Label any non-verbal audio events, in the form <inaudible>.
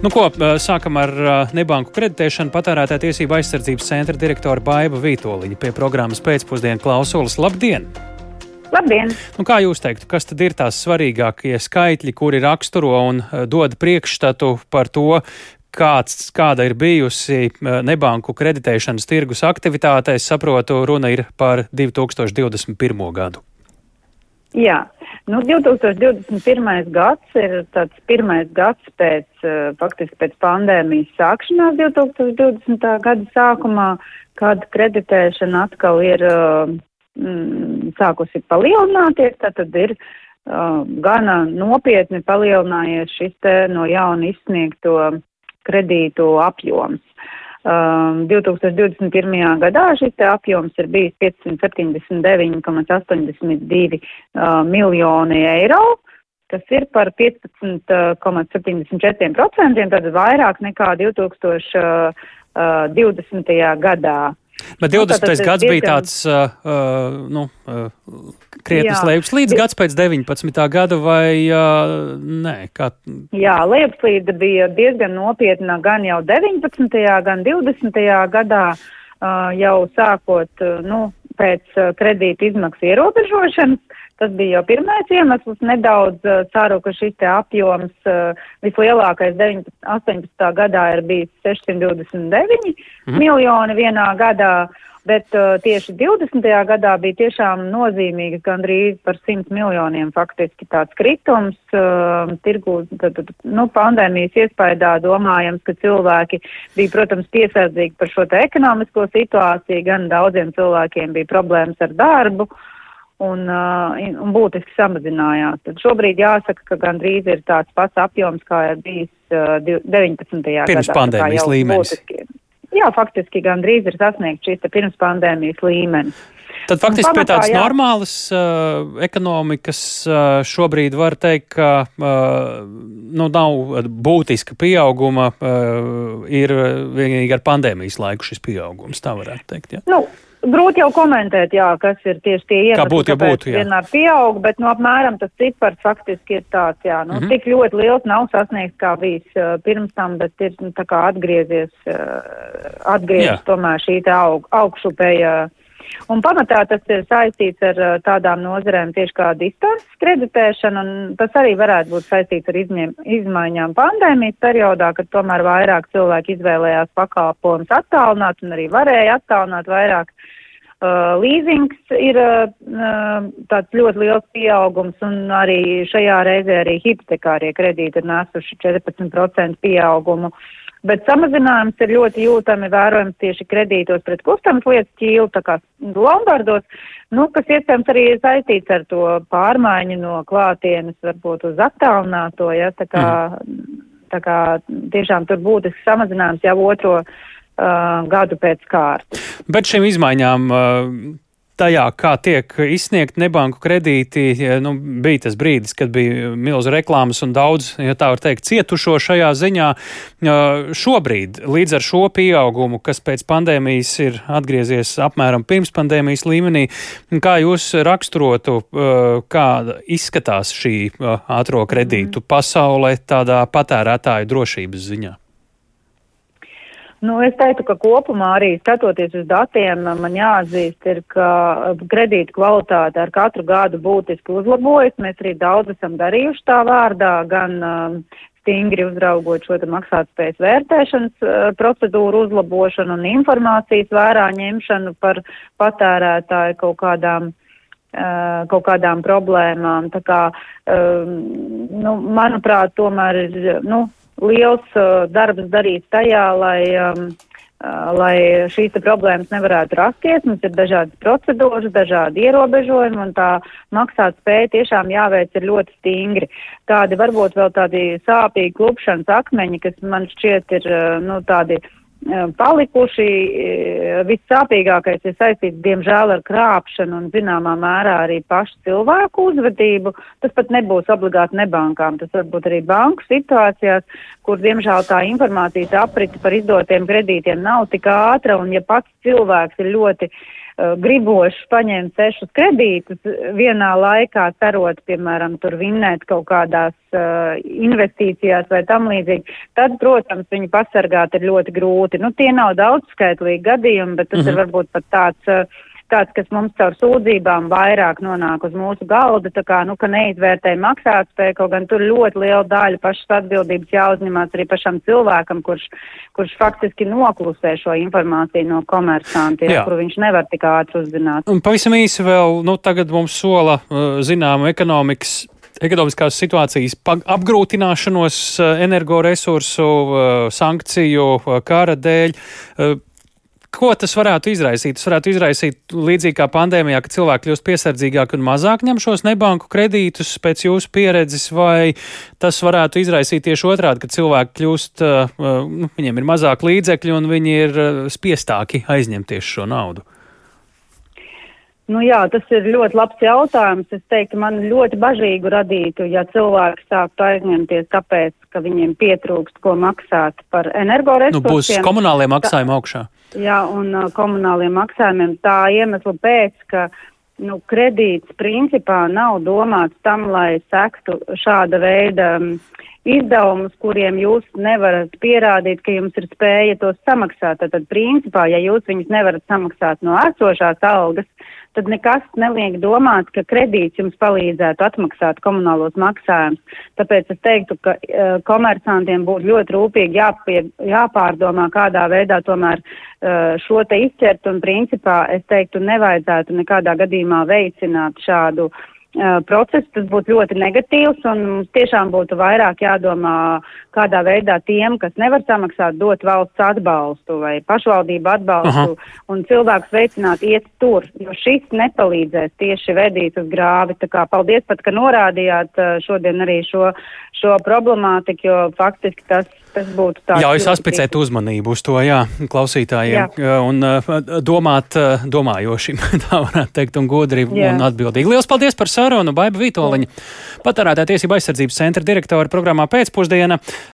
Nu, ko, sākam ar nebanku kreditēšanu. Patērētāja tiesība aizsardzības centra direktora Baiva Vītoliņa pie programmas pēcpusdienu klausulas. Labdien! Labdien! Nu, kā jūs teiktu, kas tad ir tās svarīgākie skaitļi, kuri raksturo un dod priekšstatu par to, kāds, kāda ir bijusi nebanku kreditēšanas tirgus aktivitāte? Es saprotu, runa ir par 2021. gadu. Jā, nu 2021. gads ir tāds pirmais gads pēc, eh, faktiski pēc pandēmijas sākšanās 2020. gada sākumā, kad kreditēšana atkal ir eh, mm, sākusi palielināties, tad ir uh, gana nopietni palielinājies šis te no jauna izsniegto kredītu apjoms. Um, 2021. gadā šis apjoms ir bijis 579,82 uh, miljoni eiro, kas ir par 15,74%, tad vairāk nekā 2020. gadā. Bet 20. Nu, gads bija tāds, uh, uh, nu, uh, krietnes lejupslīdes gads pēc 19. gada vai uh, nē? Kā... Jā, lejupslīde bija diezgan nopietna gan jau 19. gan 20. gadā, uh, jau sākot, uh, nu, pēc uh, kredīta izmaksu ierobežošanas. Tas bija jau pirmais iemesls. Nedaudz uh, ceru, ka šis apjoms uh, vislielākais 19, 18. gadā ir bijis 629 mm. miljoni vienā gadā. Bet uh, tieši 20. gadā bija tiešām nozīmīgs gandrīz par 100 miljoniem faktiski tāds kritums. Uh, tirgu, tad, tad, nu, pandēmijas iespējā domājams, ka cilvēki bija, protams, piesardzīgi par šo te ekonomisko situāciju, gan daudziem cilvēkiem bija problēmas ar darbu. Uh, un, uh, un būtiski samazinājās. Tad šobrīd jāsaka, ka gandrīz ir tāds pats apjoms, kā ir bijis uh, 19. gadā. Pirms pandēmijas līmenis. Būtiski, jā, faktiski gandrīz ir sasniegts šis pirms pandēmijas līmenis. Tad faktiski pamatā, pie tādas jā. normālas uh, ekonomikas uh, šobrīd var teikt, ka uh, nu, nav būtiska pieauguma, uh, ir vienīgi ar pandēmijas laiku šis pieaugums, tā varētu teikt. Ja? Nu, Grūti jau komentēt, jā, kas ir tieši tie iemesli, kā būtu, ja būtu, jā. vienmēr pieaug, bet nu, apmēram tas cipars faktiski ir tāds, jā, nu, mm -hmm. tik ļoti liels nav sasniegts, kā bijis uh, pirms tam, bet ir nu, tā kā atgriezies, uh, atgriezies tomēr šī te aug, augšupēja. Uh, Un pamatā tas ir saistīts ar uh, tādām nozarēm tieši kā distances kreditēšana, un tas arī varētu būt saistīts ar izmiem, izmaiņām pandēmijas periodā, kad tomēr vairāk cilvēki izvēlējās pakalpojumus attālināt un arī varēja attālināt vairāk Uh, Līzings ir uh, tāds ļoti liels pieaugums, un arī šajā reizē arī hipotekārie kredīti ir nesuši 14% pieaugumu. Bet samazinājums ir ļoti jūtami vērojams tieši kredītos pret kustamas lietas ķīlu, tā kā Lombardos, nu, kas iespējams arī saistīts ar to pārmaiņu no klātienes varbūt uz attālināto, ja, tā kā, mm. tā kā tiešām tur būtisks samazinājums jau otro uh, gadu pēc kārtas. Bet šīm izmaiņām uh, tajā, kā tiek izsniegt nebanku kredīti, nu, bija tas brīdis, kad bija milzu reklāmas un daudz, ja tā var teikt, cietušo šajā ziņā. Šobrīd, līdz ar šo pieaugumu, kas pēc pandēmijas ir atgriezies apmēram pirms pandēmijas līmenī, kā jūs raksturotu, uh, kā izskatās šī ātro kredītu pasaulē tādā patērētāju drošības ziņā? Nu, es teiktu, ka kopumā arī skatoties uz datiem, man jāatzīst, ir, ka kredīta kvalitāte ar katru gadu būtiski uzlabojas. Mēs arī daudz esam darījuši tā vārdā, gan um, stingri uzraugot šo maksātspējas vērtēšanas uh, procedūru uzlabošanu un informācijas vērā ņemšanu par patērētāju kaut kādām Uh, kaut kādām problēmām. Tā kā, um, nu, manuprāt, tomēr ir, nu, liels uh, darbs darīts tajā, lai, um, uh, lai šīs problēmas nevarētu rasties. Mums ir dažādas procedūras, dažādi ierobežojumi, un tā maksāt spēja tiešām jāveic ir ļoti stingri. Tādi varbūt vēl tādi sāpīgi klupšanas akmeņi, kas man šķiet ir, uh, nu, tādi palikuši. Vissāpīgākais ir saistīts, diemžēl, ar krāpšanu un zināmā mērā arī pašu cilvēku uzvedību. Tas pat nebūs obligāti nebankām, tas varbūt arī banku situācijās, kur, diemžēl, tā informācijas aprita par izdotiem kredītiem nav tik ātra, un ja pats cilvēks ir ļoti gribošs paņemt sešus kredītus vienā laikā, cerot, piemēram, tur vinnēt kaut kādās uh, investīcijās vai tam līdzīgi, tad, protams, viņu pasargāt ir ļoti grūti. Nu, tie nav daudzskaitlīgi gadījumi, bet tas mm -hmm. ir varbūt pat tāds. Uh, tāds, kas mums caur sūdzībām vairāk nonāk uz mūsu galda, tā kā, nu, ka neizvērtē maksātspēju, kaut gan tur ļoti liela daļa pašas atbildības jāuzņemās arī pašam cilvēkam, kurš, kurš faktiski noklusē šo informāciju no komersantiem, kuru viņš nevar tik ātri uzzināt. Un pavisam īsi vēl, nu, tagad mums sola, uh, zinām, ekonomikas ekonomiskās situācijas apgrūtināšanos uh, energoresursu, uh, sankciju, kara dēļ. Ko tas varētu izraisīt? Tas varētu izraisīt līdzīgi kā pandēmijā, ka cilvēki kļūst piesardzīgāki un mazāk ņem šos nebanku kredītus pēc jūsu pieredzes, vai tas varētu izraisīt tieši otrādi, ka cilvēki kļūst, uh, uh, nu, viņiem ir mazāk līdzekļu un viņi ir uh, spiestāki aizņemties šo naudu? Nu jā, tas ir ļoti labs jautājums. Es teiktu, man ļoti bažīgu radītu, ja cilvēki sāktu aizņemties tāpēc, ka viņiem pietrūkst, ko maksāt par energoresursiem. Nu, būs komunālie maksājumi augšā. Jā, un uh, komunāliem maksājumiem tā iemesla pēc, ka nu, kredīts principā nav domāts tam, lai sektu šāda veida um, izdevumus, kuriem jūs nevarat pierādīt, ka jums ir spēja tos samaksāt. Tad, principā, ja jūs viņus nevarat samaksāt no esošās algas, tad nekas neliek domāt, ka kredīts jums palīdzētu atmaksāt komunālos maksājumus. Tāpēc es teiktu, ka uh, komersantiem būtu ļoti rūpīgi jāpie, jāpārdomā, kādā veidā tomēr uh, šo te izķert, un principā es teiktu, nevajadzētu nekādā gadījumā veicināt šādu uh, process, tas būtu ļoti negatīvs un mums tiešām būtu vairāk jādomā, kādā veidā tiem, kas nevar samaksāt, dot valsts atbalstu vai pašvaldību atbalstu Aha. un cilvēkus veicināt iet tur, jo šis nepalīdzēs tieši vedīt uz grāvi. Tā kā paldies pat, ka norādījāt šodien arī šo, šo problemātiku, jo faktiski tas Tas būtu tāds. Ļauj saspicēt uzmanību uz to, jā, klausītājiem, jā. un domāt domājošiem, <laughs> tā varētu teikt, un godri jā. un atbildīgi. Lielas paldies par sarunu, Baiba Vītoliņa, patērētā tiesība aizsardzības centra direktora programmā pēcpusdiena.